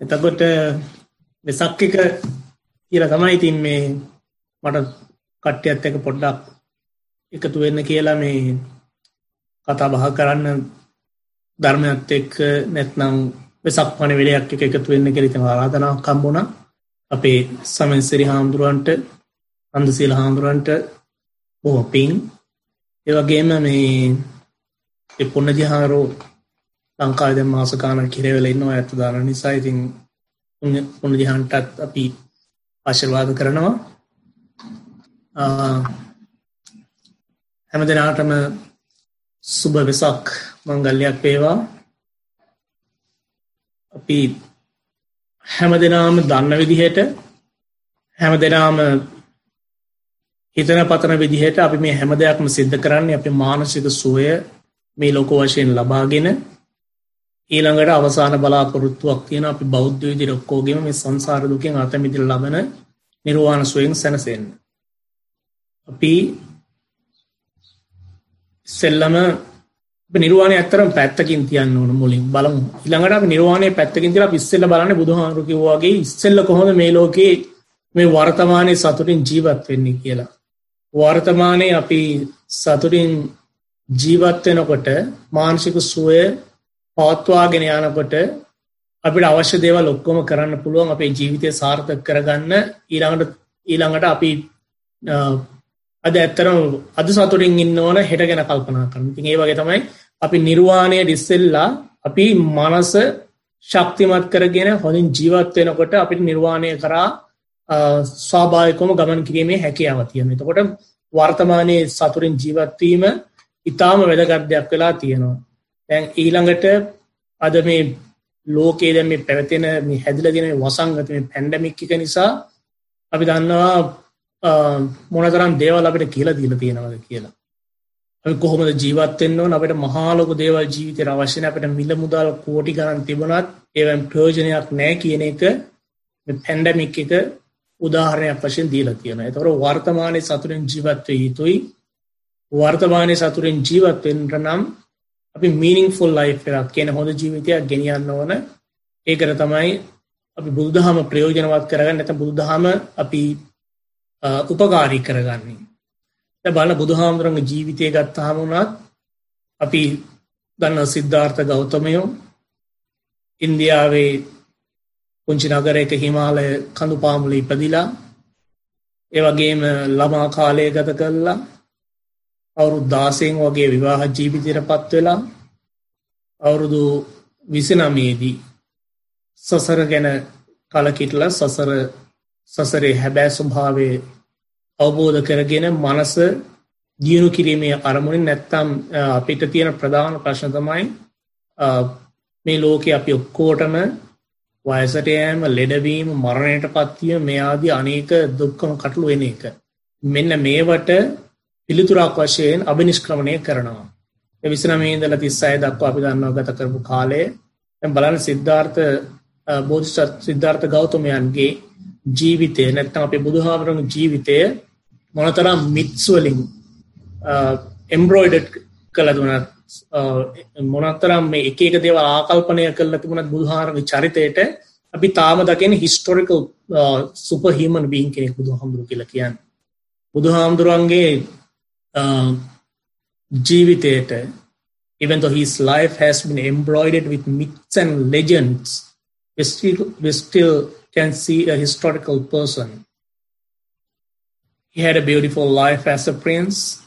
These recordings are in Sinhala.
එතකොට වෙසක් එක කියලා තමයි ඉතින් මේ මට කට්ටියත් එක පොඩ්ඩක් එකතු වෙන්න කියලා මේ කතා බහ කරන්න ධර්මයත් එක්ක නැත්නම් වෙසක් පණ වෙලයක් එක එකතු වෙන්න කියලා ඉතින් ආරාධනාවක් හම්බුණා. අපේ සමන්සිරි හාමුදුරුවන්ට අන්දසීල හාමුදුරුවන්ට බොහොම පිං ඒ වගේම මේ ඒ පුණජි හාරෝ ලංකාවේ දැන් මාස ගානක් කිරෙවල ඉන්නවා ඇත්ත දාන නිසා ඉතින් පුණජි හන්ටත් අපි ආශිර්වාද කරනවා. හැම දෙනාටම සුබ වෙසක් මංගල්‍යයක් වේවා. අපි හැම දෙනාම දන්න විදිහට හැම දෙනාම හිතන පතන විදිහට අපි මේ හැම දෙයක්ම සිද්ධ කරන්නේ අපි මානසික සුවය මේ ලොක වශයෙන් ලබාගෙන ඊළඟට අවසාන බලාපොරොත්තුවක් තියෙන අපි බෞද්ධ විදිහට ඔක්කොගෙම මේ සංසාර දුකෙන් අත මිදලා ලබන නිර්වාණ සුවයෙන් සැනසෙන්න. අපි සෙල්ලම නිර්වාණය ඇත්තරම් පැත්තකින් තියන්න ඕන මුලින් බලමු. ඊළඟට අපි නිර්වාණය පැත්තකින් තියලා අපි ඉස්සෙල්ලා බලන්නේ බුදුහාමුදුරු කිව්වා වගේ ඉස්සෙල්ලා කොහොමද මේ ලෝකේ මේ වර්තමානයේ සතුටින් ජීවත් වෙන්නේ කියලා. වර්තමානයේ අපි සතුටින් ජීවත් වෙනකොට මානසික සුවය පවත්වාගෙන යනකොට අපිට අවශ්‍ය දේවල් ඔක්කොම කරන්න පුළුවන් අපේ ජීවිතය සාර්ථක කරගන්න. ඊළඟට ඊළඟට අපි අද ඇත්තරම් අද සතුරින් ඉන්න ඕන හෙට ගැන කල්පනා කරන තින් ඒ වගේ තමයි අපි නිර්වාණය ඩිස්සෙල්ලා අපි මනස ශක්තිමත් කරගෙන හොඳින් ජීවත් වෙනකොට අපිට නිර්වාණය කරා ස්වාභායකොම ගමන් කිරීමේ හැකියාව තියෙන එතකොට වර්තමානයේ සතුරින් ජීවත්වීම ඉතාම වැදගත්දයක් වෙලා තියෙනවා. තැන් ඊළඟට අද මේ ලෝකේ දැ මේ පැවතින මේ හැදිල ගෙන වසංගත මේ පැන්ඩමික්ක නිසා අපි දන්නවා මොනතරම් දේවල් අපිට කියලා දීල තියෙනවද කියලා. කොහොමද ජීවත්තෙන්න්න අපට මහාලොක දේවල් ජීවිතය අවශ්‍යන අපට මිල මුදල් කෝටි ගරන් තිබුණත් ඒවැම් ප්‍රයෝජනයක් නෑ කියන එක පැන්ඩමික් එක උදාහරණයක් වශයෙන් දීලා තියෙන තොර වර්තමානය සතුරෙන් ජීවත්ව යුතුයි. වර්තමානය සතුරෙන් ජීවත්වෙන්ට නම් අපි මීනිින් ෆුල් ලයි් එකක් කියන හොඳ ජීවිතයක් ගෙනියන්න ඕන. ඒකර තමයි අපි බුදුදහම ප්‍රයෝජනවත් කරගන්න නැත බුදුදහම අපි උපකාරී කරගන්නේ. බල බුදුහාමුදුරන්ග ජීවිතය ගත්තාහම වුණත් අපි දන්න සිද්ධාර්ථ ගෞතමයෝ ඉන්දියාවේ පුංචි නගරයක හිමාලය කඳු පාමුල ඉපදිලා ඒවගේම ළමා කාලය ගත කරලා අවුරුදු දාසයෙන් වගේ විවාහ ජීවිතයට පත් වෙලා අවුරුදු විසිනමේදී සසර ගැන කලකිටල සසර සසරේ හැබෑ ස්වභාවය අවබෝධ කරගෙන මනස දියුණු කිරීමේ අරමුණින් නැත්තම් අපිට තියෙන ප්‍රධාන ප්‍රශ්න තමයි මේ ලෝකෙ අපි ඔක්කෝටම වයසට යෑම ලෙඩවීම මරණයට පත්වීම මේ ආදී අනේක දුක්කම කටළු වෙන එක. මෙන්න මේවට පිළිතුරක් වශයෙන් අභිනිෂ්ක්‍රමණය කරනවා. විසිනමේදල තිස්සය දක්වා අපි දන්නවා ගත කරපු කාලය බලන සිද්ධාර්ථ බෝධිසත් සිද්ධාර්ථ ගෞතමයන්ගේ ජීවිතය නැත්තම් අපේ බුදුහාමරං ජීවිතය මොනතරම් මිත්ස්වලින් එම්බ්‍රෝයිඩ් කළ දුනත් මොනතරම් මේ එක එක දේව ආකල්පනය කල්ල තිබුණත් බුදුහාරග චරිතයට අපි තාම දකින හිස්ටෝරිකල් සුපහිමන් බීන් කෙනෙක් බුදු හමුදුරු කියල කියන්න බුදුහාමුදුරුවන්ගේ ජීවිතයට even though his life has been embroidered with myths and legends, we still, we still can see a historical person. He had a beautiful life as a prince.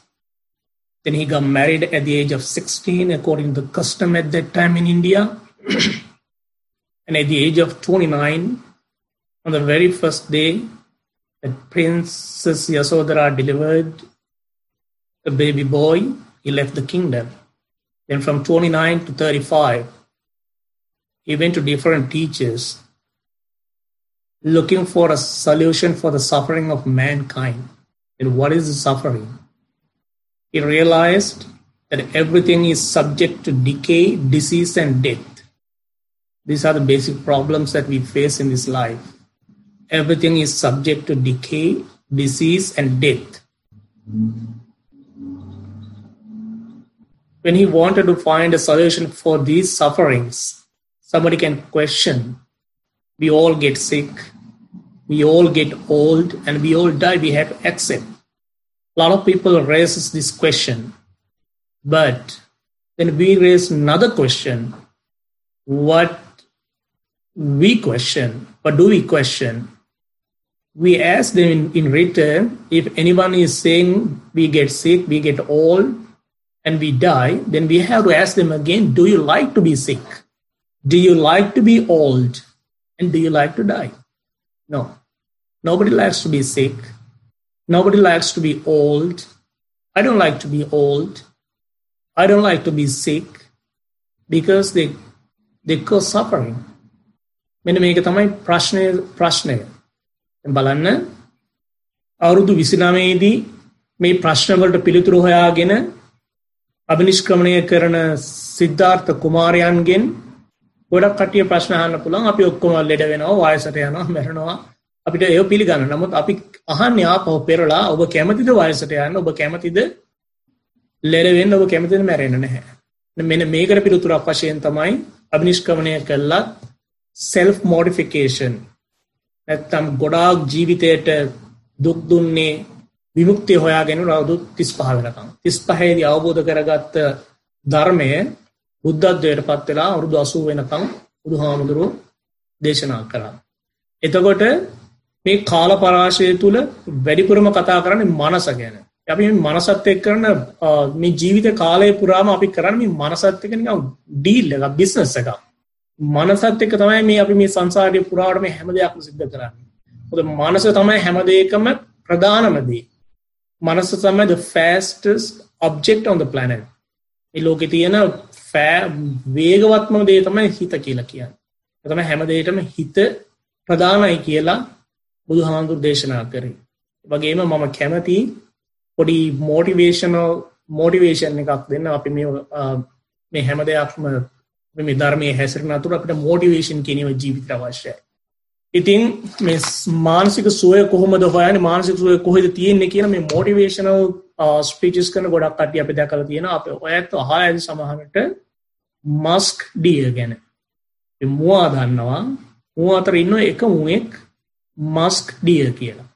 Then he got married at the age of 16, according to the custom at that time in India. and at the age of 29, on the very first day that Princess Yasodhara delivered a baby boy, he left the kingdom. Then from 29 to 35, he went to different teachers looking for a solution for the suffering of mankind. And what is the suffering? He realized that everything is subject to decay, disease, and death. These are the basic problems that we face in this life. Everything is subject to decay, disease, and death. When he wanted to find a solution for these sufferings, somebody can question we all get sick, we all get old, and we all die. We have to accept. A lot of people raises this question, but then we raise another question: What we question? What do we question? We ask them in, in return if anyone is saying we get sick, we get old, and we die, then we have to ask them again, do you like to be sick? Do you like to be old? And do you like to die? No. Nobody likes to be sick. Nobody likes to be old. I don't like to be old. I don't like to be sick because they, they cause suffering. මෙන්න මේක තමයි ප්‍රශ්නය ප්‍රශ්නය බලන්න අවුරුදු විසිනමේදී මේ ප්‍රශ්නවලට පිළිතුරු හොයාගෙන අභිනිෂ්ක්‍රමණය කරන සිද්ධාර්ථ කුමාරයන්ගෙන් ගොඩක් කටිය ප්‍රශ්න අහන්න පුළුවන්. අපි ඔක්කොම ලෙඩ වෙනවා වයසට යනවා මැරෙනවා. අපිට ඒ පිළිගන්න. නමුත් අපි අහන්නේ ආපහු පෙරලා ඔබ කැමතිද වයසට යන්න? ඔබ කැමතිද ලෙඩ වෙන්න? ඔබ කැමතිද මැරෙන්න? නැහැ. මෙන්න මේකට පිළිතුරක් වශයෙන් තමයි අභිනිෂ්ක්‍රමණය කළත් self modification නැත්තම් ගොඩාක් ජීවිතයට දුක් දුන්නේ විමුක්තිය හොයාගෙන රවුදු 35 වෙනකම් 35 දී අවබෝධ කරගත්ත ධර්මය බුද්ධත්වයට පත් වෙලා අවුරුදු 80 වෙනකම් බුදුහාමුදුරුවෝ දේශනා කළා. එතකොට මේ කාල පරාශය තුල වැඩිපුරම කතා කරන්නේ මනස ගැන. අපි මේ මනසත් එක්ක කරන මේ ජීවිත කාලය පුරාම අපි කරන්නේ මේ මනසත් එක්ක නිකන් ඩීල් එකක් බිස්නස් එකක්. මනසත් එක්ක තමයි මේ අපි මේ සංසාරයේ පුරාවට මේ හැම දෙයක්ම සිද්ධ කරන්නේ. මොකද මනස තමයි හැම දෙයකම ප්‍රධානම දේ. මනස තමයි the fastest object on the planet. මේ ලෝකේ තියෙන වේගවත්ම දේ තමයි හිත කියලා කියන්නේ. තමයි හැම දෙයකම හිත ප්‍රධානයි කියලා බුදුහාමුදුරු දේශනා කරේ. වගේම මම කැමති පොඩි මොටිවේෂනල් මොටිවේෂන් එකක් දෙන්න අපි මේ මේ හැම දෙයක්ම මේ ධර්මයේ හැසිරෙන අතුර අපිට මොටිවේෂන් කියන ජීවිතය අවශ්‍යයි. ඉතින් මේ මානසික සුවය කොහොමද හොයන්නේ? මානසික සුවය කොහෙද තියෙන්නේ කියන මේ මොටිවේෂනල් ස්පීචස් කරන ගොඩක් කට්ටිය අපි දැකලා තියෙනවා. අපේ ඔයත් අහලා ඇති සමහරට මස්ක් ඩිය ගැන. මුවා දන්නවා. මුව අතර ඉන්න එක මුවෙක් මස්ක් ඩිය කියලා.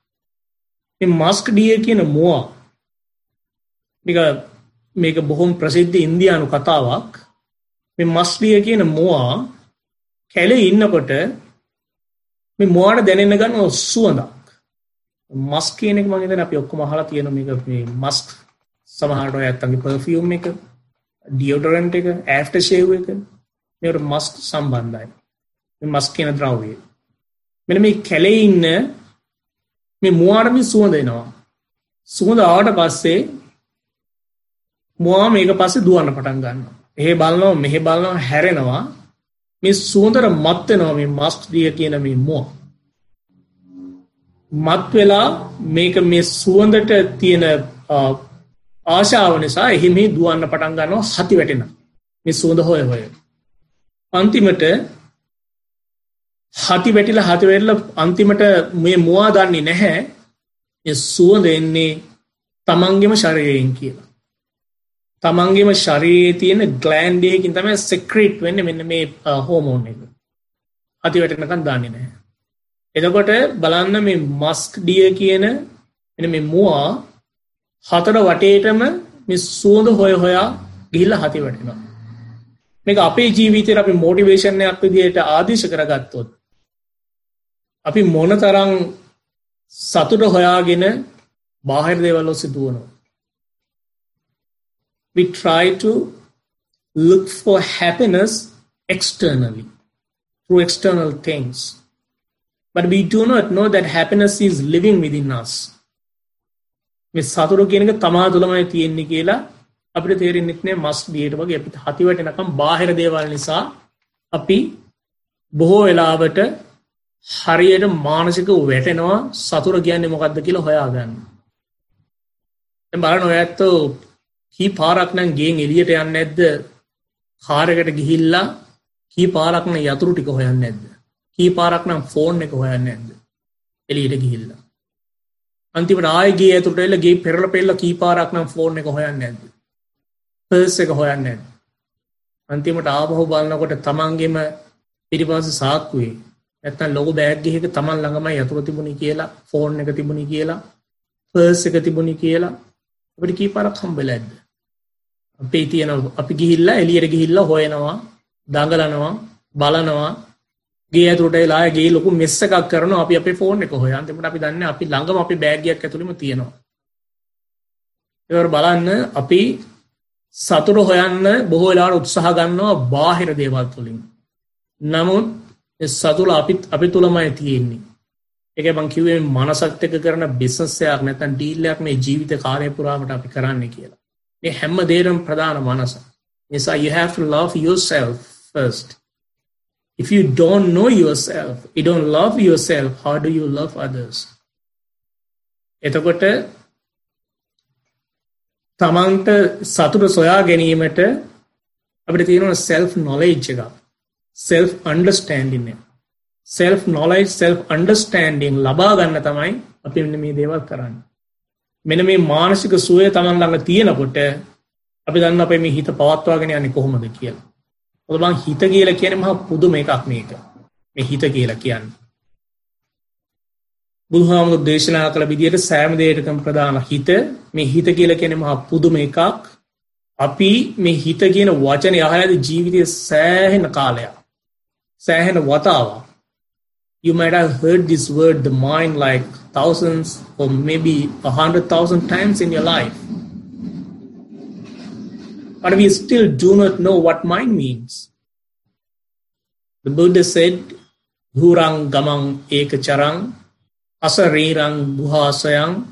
මස්ක් ඩිය කියන මුවා මේක බොහොම ප්‍රසිද්ධ ඉන්දයානු කතාවක්. මේ මස්ලිය කියන මුවා කැලේ ඉන්නකොට මේ මුවාට දැනෙන්න ගන්න සුවඳක්. මස් කියන එක මම හිතන්නේ අපි ඔක්කොම අහලා තියෙන මේක මේ මස්ක් සමහරට ඔය ඇත්තන්ගේ පර්ෆියුම් එක ඩියෝඩරන්ට් එක ඇෆ්ටර් ෂේව් එක මේවට මස්ක් සම්බන්ධයි. මේ මස්ක් කියන ද්‍රව්‍යය මෙන්න මේ කැලේ ඉන්න මේ මුවාට මේ සුවඳ එනවා. සුවඳ ආවට පස්සේ මුවා මේක පස්සේ දුවන්න පටන් ගන්නවා. එහෙ බලනවා මෙහෙ බලනවා හැරෙනවා. මේ සුවඳට මත් වෙනවා මේ මස්ක් දිය කියන මේ මුවා. මත් වෙලා මේක මේ සුවඳට තියෙන ආශාව නිසා එහෙම දුවන්න පටන් ගන්නවා හති වැටෙන. මේ සුවඳ හොය හොය. අන්තිමට හති වැටිලා හති වැටිලා අන්තිමට මේ මුවා දන්නේ නැහැ. මේ සුවඳ එන්නේ තමන්ගේම ශරීරයෙන් කියලා. තමන්ගේම ශරීරයේ තියෙන ග්ලෑන්ඩ් එකකින් තමයි සෙක්‍රේට් වෙන්නේ මෙන්න මේ හෝමෝන් එක හති වැටෙනකන් දන්නේ නැහැ එතකොට බලන්න මේ මස්ක් ඩිය කියන එන මේ මුවා හතර වටේටම මේ සුවඳ හොය හොයා ගිහිල්ලා හති වැටෙනවා. මේක අපේ ජීවිතේට අපි මොටිවේෂන් එකක් විදිහට ආදේශ කරගත්තොත් අපි මොන තරම් සතුට හොයාගෙන බාහිර දේවල් ඔස්සේ දුවනවා. We try to look for happiness externally through external things. but we do not know that happiness is living within us මේ සතුරු කියන එක තමා තුළමයි තියෙන්නේ කියලා අපිට තේරෙන්නේ නැහැ මස් දියට වගේ අපිට හති වැටෙනකම් බාහිර දේවල් නිසා අපි බොහෝ වෙලාවට හරියට මානසික වැටෙනවා සතුර කියන්නේ මොකක්ද කියලා හොයාගන්න. දැන් බලන්න ඔය ඇත්තෝ කී පාරක් නම් ගෙන් එළියට යන්නේ නැද්ද? කාර් එකට ගිහිල්ලා කී පාරක් නම් යතුරු ටික හොයන්නේ නැද්ද? කී පාරක් නම් ෆෝන් එක හොයන්න ඇද එලියට ගිහිල්ල. අන්තිමට ආයගේ ඇතුට එල්ල ගේ පෙරල පෙල්ල කී පාරක් නම් ෆෝන් එක හොයන්න ඇද පර්ස් එක හොයන්න ඇද අන්තිමට ආපහු බලන්නකොට තමන්ගෙම පිරිපස සාක්කුවේ නැත්තම් ලොකු බෑග් එකක Taman ළඟමයි යතුරු තිබුණේ කියලා ෆෝන් එක තිබුණේ කියලා පර්ස් එක තිබුණේ කියලා අපිට කීපාරක් හම්බෙලාද අපේ තියෙන අපි ගිහිල්ලා එළියට ගිහිල්ලා හොයනවා දඟලනවා බලනවා. ගේ ඇතුළට වෙලා ගේ ලොකු මෙස් එකක් කරනවා අපි අපේ ෆෝන් එක හොයන. අන්තිමට අපි දන්නේ අපි ළඟම අපි බෑග් එකක් ඇතුළෙම තියෙනවා. ඒවර බලන්න අපි සතුට හොයන්න බොහෝ වෙලාවට උත්සාහ ගන්නවා බාහිර දේවල් තුලින් නමුත් සතුල අපිත් අපි තුළමයි තියෙන්නේ. ඒක මං කිව්වේ මනසත් එක්ක කරන බිස්නස් එකක් නැත්නම් ඩීල් එකක් මේ ජීවිත කාලය පුරාමට අපි කරන්නේ කියලා. මේ හැම දේටම ප්‍රධාන මනස. නිසා you have to love yourself first. If you don't know yourself you don't love yourself how do you love others? එතකොට තමන්ට සතුට සොයා ගැනීමට අපිට තියෙනවා self knowledge එකක්. self understanding එක. self knowledge self understanding ලබා ගන්න තමයි අපි මෙන්න මේ දේවල් කරන්නේ. මෙන මේ මානසික සුවය තමන් ළඟ තියෙනකොට අපි දන්න අපේ මේ හිත පවත්වාගෙන යන්නේ කොහොමද කියලා. ඔබ බං හිත කියලා කියන්නේ මහා පුදුම එකක් මේක. මේ හිත කියලා කියන්නේ. බුදුහාමුදුරු දේශනා කළ විදිහට සෑම දෙයකටම ප්‍රධාන හිත මේ හිත කියලා කියන්නේ මහා පුදුම එකක්. අපි මේ හිත කියන වචනේ අහලාද ජීවිතයේ සෑහෙන කාලයක්. සෑහෙන වතාවක්. You might have heard this word, the mind, like thousands or maybe a hundred thousand times in your life. But we still do not know what mind means. The Buddha said, Dhurang gamang ekacharang, asarirang buhasayang,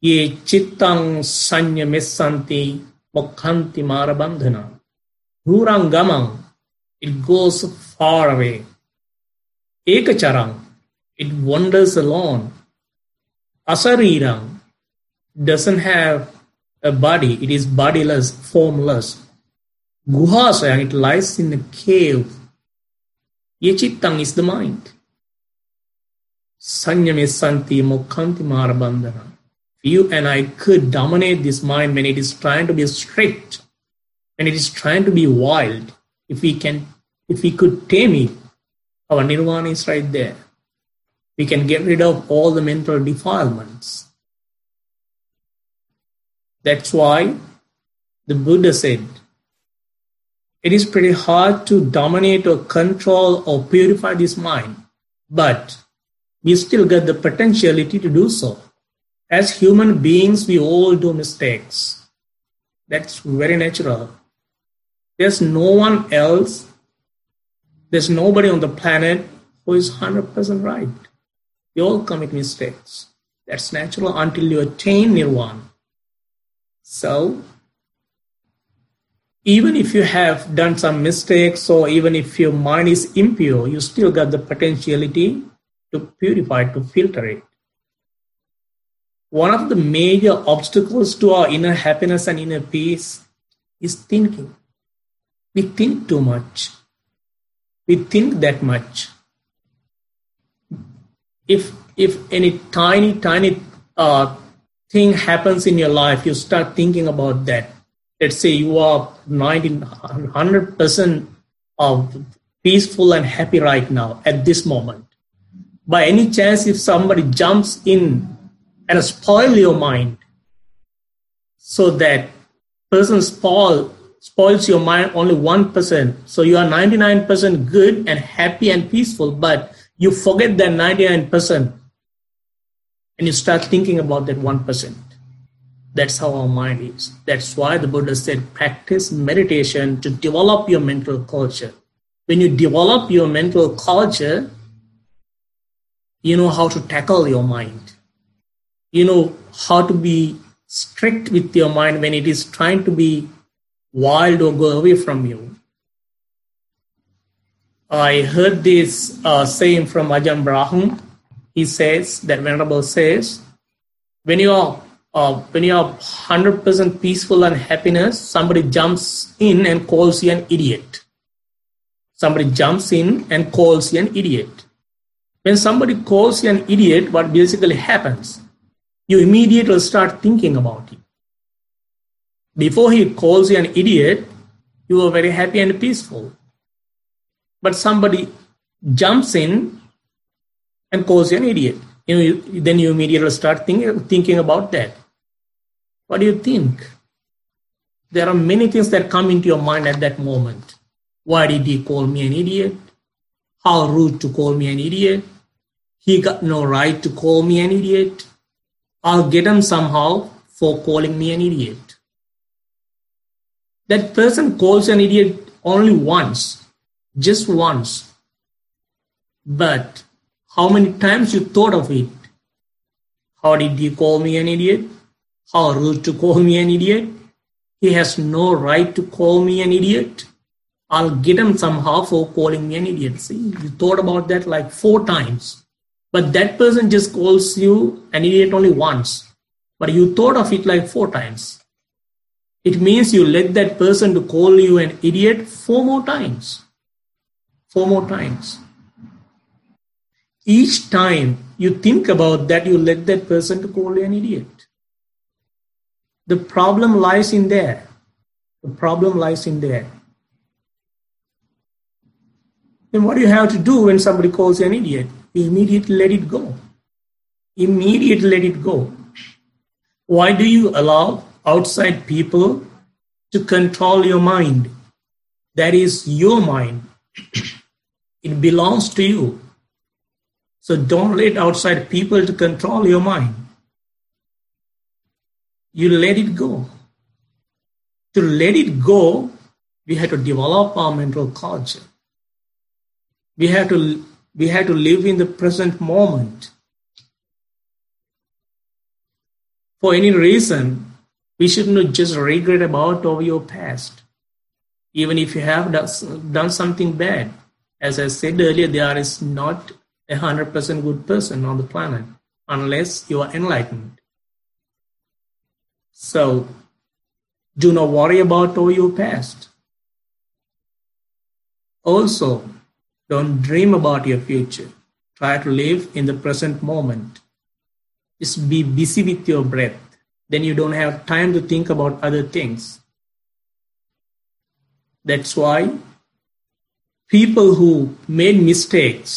ye chittang sanya mesanti mokhanti marabandhana. Dhurang gamang, it goes far away. Ekacharang, it wanders alone. Asariram doesn't have a body, it is bodiless, formless. Guhasaya, it lies in a cave. Yechittang is the mind. Sanyame Santi Mokhanti Marabandhana. You and I could dominate this mind when it is trying to be strict, when it is trying to be wild. If we can, if we could tame it, our nirvana is right there we can get rid of all the mental defilements. That's why the Buddha said it is pretty hard to dominate or control or purify this mind, but we still get the potentiality to do so. As human beings, we all do mistakes. That's very natural. There's no one else, there's nobody on the planet who is 100% right. We all commit mistakes. That's natural until you attain nirvana. So, even if you have done some mistakes or even if your mind is impure, you still got the potentiality to purify, to filter it. One of the major obstacles to our inner happiness and inner peace is thinking. We think too much. We think that much if if any tiny tiny uh, thing happens in your life you start thinking about that. Let's say you are 90 100% of peaceful and happy right now at this moment. By any chance if somebody jumps in and spoil your mind so that person spoil spoils your mind only 1% so you are 99% good and happy and peaceful but you forget that 99% and you start thinking about that 1%. That's how our mind is. That's why the Buddha said practice meditation to develop your mental culture. When you develop your mental culture, you know how to tackle your mind. You know how to be strict with your mind when it is trying to be wild or go away from you. I heard this uh, saying from Ajahn Brahm. He says that Venerable says, when you are uh, when you are hundred percent peaceful and happiness, somebody jumps in and calls you an idiot. Somebody jumps in and calls you an idiot. When somebody calls you an idiot, what basically happens? You immediately start thinking about it. Before he calls you an idiot, you are very happy and peaceful but somebody jumps in and calls you an idiot. You know, you, then you immediately start think, thinking about that. What do you think? There are many things that come into your mind at that moment. Why did he call me an idiot? How rude to call me an idiot? He got no right to call me an idiot. I'll get him somehow for calling me an idiot. That person calls an idiot only once, just once. But how many times you thought of it? How did he call me an idiot? How rude to call me an idiot? He has no right to call me an idiot. I'll get him somehow for calling me an idiot. See, you thought about that like four times. But that person just calls you an idiot only once. But you thought of it like four times. It means you let that person to call you an idiot four more times. Four more times. Each time you think about that, you let that person to call you an idiot. The problem lies in there. The problem lies in there. Then what do you have to do when somebody calls you an idiot? You immediately let it go. Immediately let it go. Why do you allow outside people to control your mind? That is your mind. It belongs to you. So don't let outside people to control your mind. You let it go. To let it go, we have to develop our mental culture. We have to we have to live in the present moment. For any reason, we should not just regret about over your past. Even if you have done something bad. As I said earlier, there is not a hundred percent good person on the planet unless you are enlightened. So do not worry about all your past. Also, don't dream about your future. Try to live in the present moment. Just be busy with your breath. Then you don't have time to think about other things. That's why people who made mistakes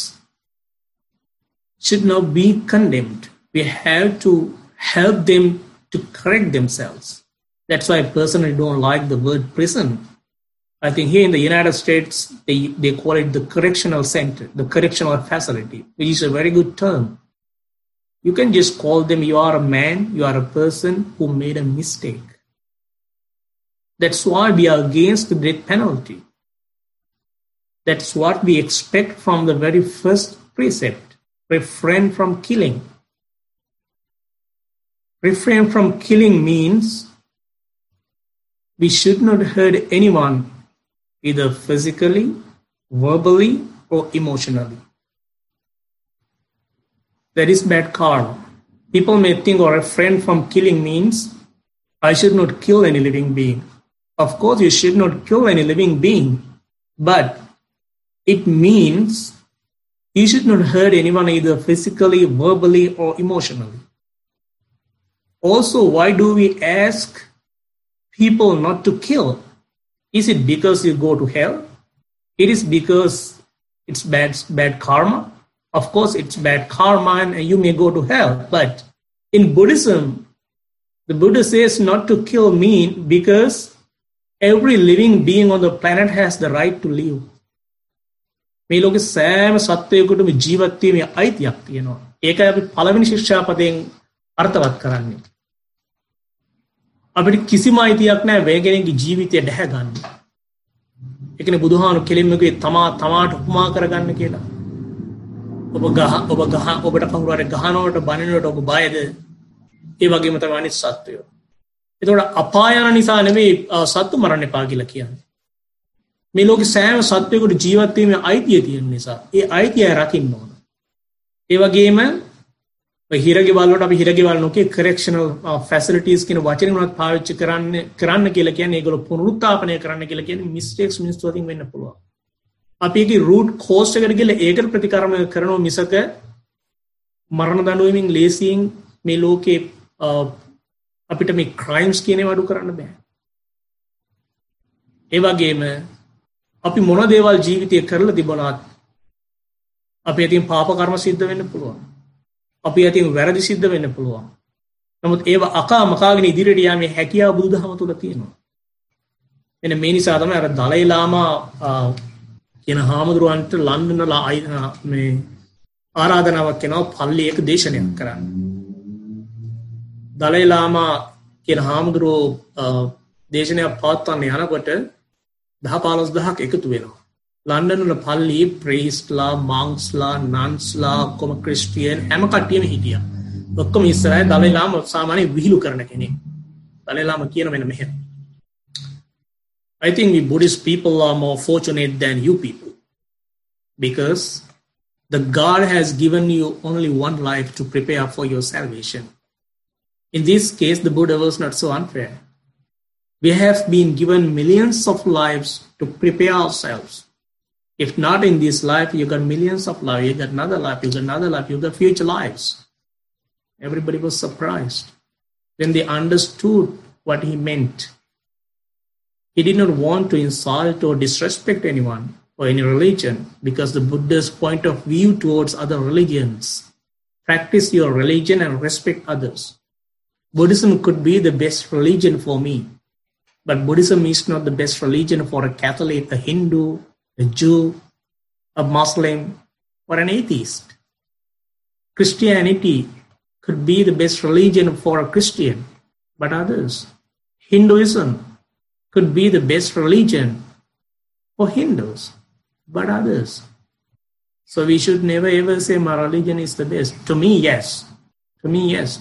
should not be condemned. We have to help them to correct themselves. That's why I personally don't like the word prison I think here in the United States, they, they call it the correctional center, the correctional facility, which is a very good term. You can just call them, you are a man, you are a person who made a mistake. That's why we are against the death penalty. That's what we expect from the very first precept refrain from killing. Refrain from killing means we should not hurt anyone either physically, verbally, or emotionally. That is bad karma. People may think or refrain from killing means I should not kill any living being. Of course, you should not kill any living being, but it means you should not hurt anyone either physically, verbally, or emotionally. Also, why do we ask people not to kill? Is it because you go to hell? It is because it's bad, bad karma. Of course, it's bad karma and you may go to hell. But in Buddhism, the Buddha says not to kill mean because every living being on the planet has the right to live. මේ ලෝකෙ සෑම සත්වයකුටම ජීවත් වීමේ අයිතියක් තියෙනවා. ඒකයි අපි පළවෙනි ශික්ෂාපදයෙන් අර්ථවත් කරන්නේ. අපිට කිසිම අයිතියක් නෑ වෙන කෙනෙක්ගේ ජීවිතය ඩැහැ ගන්න. එකන බුදුහානු කෙලින්මගේ තමා තමාට උපමා කරගන්න කියලා. ඔබ ගහ ඔබ ගහ ඔබට කවුරට ගහනවට බනිනට ඔබ බයද ඒ වගේම තම අනිත් සත්වයෝ. එතකොට අපායන නිසා නෙවේ සත්තු මරන්න එපා කියලා කියන්නේ. මේ ලෝක සෑම සත්වයකුට ජීවත්වීම අයිතිය තියෙන නිසා ඒ අයිතිය රකින්න ඕන. ඒ වගේම හිරගෙවල්ලට අපි හිරගෙවල් නොකේ කරක්ෂනල් ෆැසිලිටස් කියන වචන වනත් පාවිච්චි කරන්න කරන්න කියලා කියන ඒගොල පුනරුත්තාපනය කරන්න කියලා කියන මිස්ටේක්ස් මිනිස්තුවතින් වෙන්න පුළුව අපිගේ රූට් කෝස්ට එකට කියල ඒකට ප්‍රතිකරම කරනවා මිසක මරණ දඩුවමින් ලේසියෙන් මේ ලෝකේ අපිට මේ ක්‍රයිම්ස් කියනෙ වඩු කරන්න බෑ ඒවගේම අපි මොන දේවල් ජීවිතය කරලා තිබොනත් අපි ඇතින් පාප කර්ම සිද්ධ වෙන්න පුළුවන්. අපි ඇතින් වැරදි සිද්ධ වෙන්න පුළුවන්. නමුත් ඒව අකා මකාගෙන ඉදිරියට යාමේ හැකියාව බුදුදහම තුළ තියෙනවා. එන මේ නිසා තමයි අර දලයි ලාමා කියන හාමුදුරුවන්ට ලන්ඩනලා මේ ආරාධනාවක් කෙනවා පල්ලියක දේශනයක් කරන්න. දලයි ලාමා කියන හාමුදුරුවෝ දේශනයක් පවත්වන්න යනකොට දහ පාලොස් දහක් එකතු වෙනවා. ලන්ඩනල පල්ලි ප්‍රේස්ලා මංස්ලා නන්ස්ලා කොම ක්‍රිස්ටියන් හැම කට්ටියම හිටිය ඔක්කොම ඉස්සරයි දලලාම සාමානය විහිලු කරන කෙනෙ දලලාම කියන වෙන මෙහ I think we Buddhist people are more fortunate than you people because the God has given you only one life to prepare for your salvation. In this case, the Buddha was not so unfair. We have been given millions of lives to prepare ourselves if not in this life, you got millions of lives, you got another life, you got another life, you got future lives. Everybody was surprised when they understood what he meant. He did not want to insult or disrespect anyone or any religion because the Buddha's point of view towards other religions. Practice your religion and respect others. Buddhism could be the best religion for me, but Buddhism is not the best religion for a Catholic, a Hindu, a Jew, a Muslim, or an atheist. Christianity could be the best religion for a Christian, but others. Hinduism could be the best religion for Hindus, but others. So we should never ever say my religion is the best. To me, yes. To me, yes.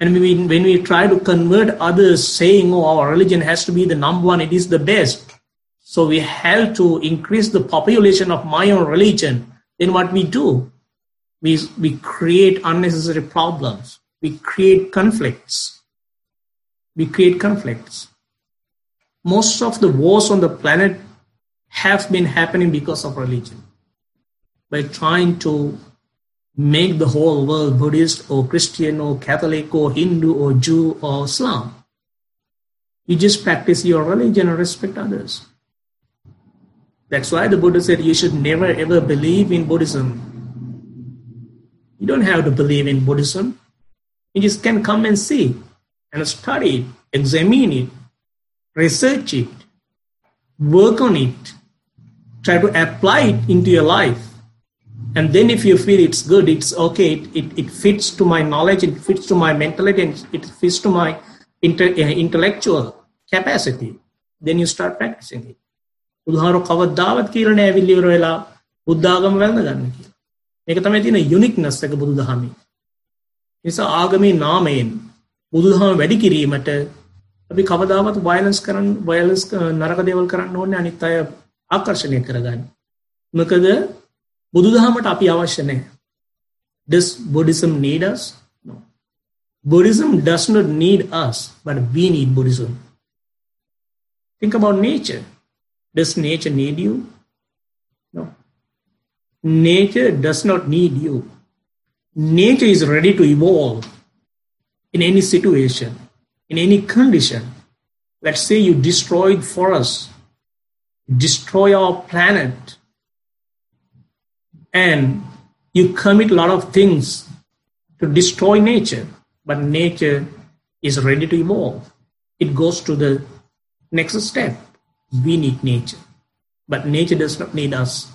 And when we try to convert others saying, oh, our religion has to be the number one, it is the best, so we have to increase the population of my own religion. Then what we do? We, we create unnecessary problems. We create conflicts. We create conflicts. Most of the wars on the planet have been happening because of religion. By trying to make the whole world Buddhist or Christian or Catholic or Hindu or Jew or Islam. You just practice your religion and respect others. That's why the Buddha said you should never ever believe in Buddhism. You don't have to believe in Buddhism. You just can come and see and study it, examine it, research it, work on it, try to apply it into your life. And then if you feel it's good, it's okay, it, it, it fits to my knowledge, it fits to my mentality, and it fits to my inter, uh, eh, intellectual capacity, then you start practicing it. බුදුහාරු කවදාවත් කියලා නෑ ඇවිල්ලි ඉවර වෙලා බුද්ධාගම වැළඳ ගන්න කියලා. මේක තමයි තියෙන යුනික්නස් එක බුදුදහමේ. නිසා ආගමේ නාමයෙන් බුදුදහම වැඩි කිරීමට අපි කවදාවත් වයලන්ස් කරන්න වයලන්ස් නරක දේවල් කරන්න ඕනේ අනිත් අය ආකර්ෂණය කරගන්න. මොකද බුදුදහමට අපි අවශ්‍ය නැහැ. Does Buddhism need us? No. Buddhism does not need us, but we need Buddhism. Think about nature. Does nature need you? No. Nature does not need you. Nature is ready to evolve in any situation, in any condition. Let's say you destroyed forests, destroy our planet, and you commit a lot of things to destroy nature, but nature is ready to evolve. It goes to the next step we need nature, but nature does not need us.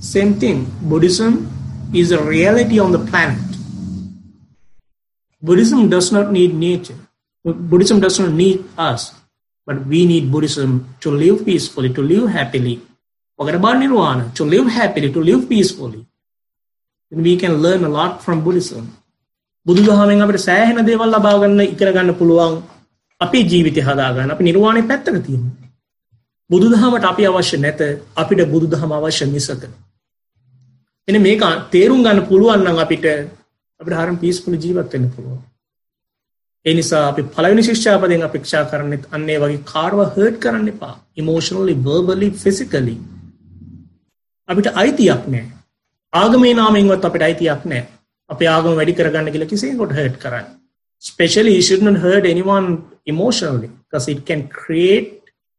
Same thing, Buddhism is a reality on the planet. Buddhism does not need nature. Buddhism does not need us, but we need Buddhism to live peacefully, to live happily. Forget about nirvana, to live happily, to live peacefully. Then we can learn a lot from Buddhism. බුදුදහමෙන් අපිට සෑහෙන දේවල් ලබා ගන්න ඉගෙන ගන්න පුළුවන් අපේ ජීවිතය හදාගන්න අපි නිර්වාණය පැත්තක තියෙනවා. බුදුදහමට අපි අවශ්‍ය නැත අපිට බුදුදහම අවශ්‍ය මිසක. එන මේක තේරුම් ගන්න පුළුවන් නම් අපිට අපිට හරම් පිස්පුල ජීවත් වෙන්න පුළුවන්. ඒ නිසා අපි පළවෙනි ශික්ෂාපදයෙන් අපේක්ෂා කරන්නෙත් අන්නේ වගේ කාර්ව හර්ට් කරන්න එපා. Emotionally, verbally, physically. අපිට අයිතියක් නැහැ. ආගමේ නාමයෙන්වත් අපිට අයිතියක් නැහැ. අපේ ආගම වැඩි කරගන්න කියලා කිසියෙකුට හර්ට් කරන්න. Especially you should not hurt anyone emotionally because it can create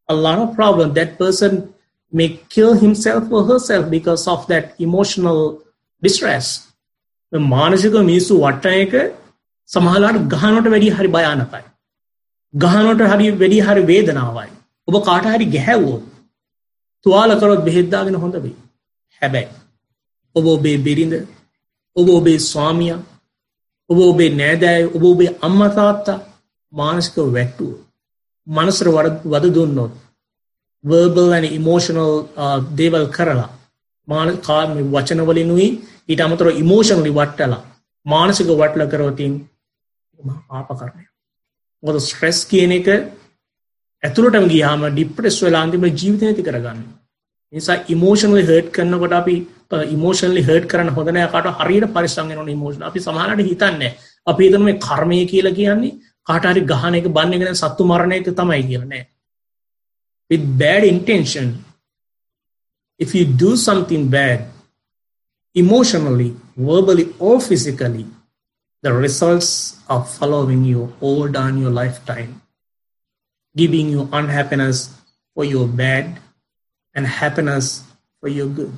a lot of problem. That person may kill himself or herself because of that emotional distress මානසික මිනිස්සු වට්ටන එක සමහලාට ගහනොට වැඩි හරි භයානකයි. ගහනොට හරි වැඩි හරි වේදනාවයි. ඔබ කාට හරි ගැහැවෝ තුවාලකරොත් බෙහෙද්දාගෙන හොඳ වේ. හැබැයි. ඔබ ඔබේ බිරිඳ ඔබ ඔබේ ස්වාමිය ඔබ ඔබේ නෑදෑය ඔබ ඔබේ අම්මතාත්තා මානසික වැට්ටුව මනසර වද දුන්නොත් වර්බල් ඇන ඉමෝෂනල් දේවල් කරලා මාන කාම වචනවලිනුයි ඊට අමතර ඉමෝෂනලි වට්ටලා මානසික වටල කරවතින් ආප කරණය මොද ස්ට්‍රෙස් කියන එක ඇතුළටම ගියාම ඩිප්‍රෙස් වෙලාන්තිම ජීවිත ඇති කරගන්න නිසා ඉමෝෂනලි හර්ට් කරන්නකොට අපි ඉමෝෂනලි හර්ට් කරන්න හොඳනෑකට හරියට පරිසංගෙන ඉමෝෂන අපි සමහනට හිතන්න අපි හිතන මේ කර්මය කියලා කියන්නේ කාටරි ගහන එක බන්නගෙන සත්තු මරණ එක තමයි කියලනෑ with bad intention if you do something bad emotionally verbally or physically the results are following you all down your lifetime giving you unhappiness for your bad and happiness for your good.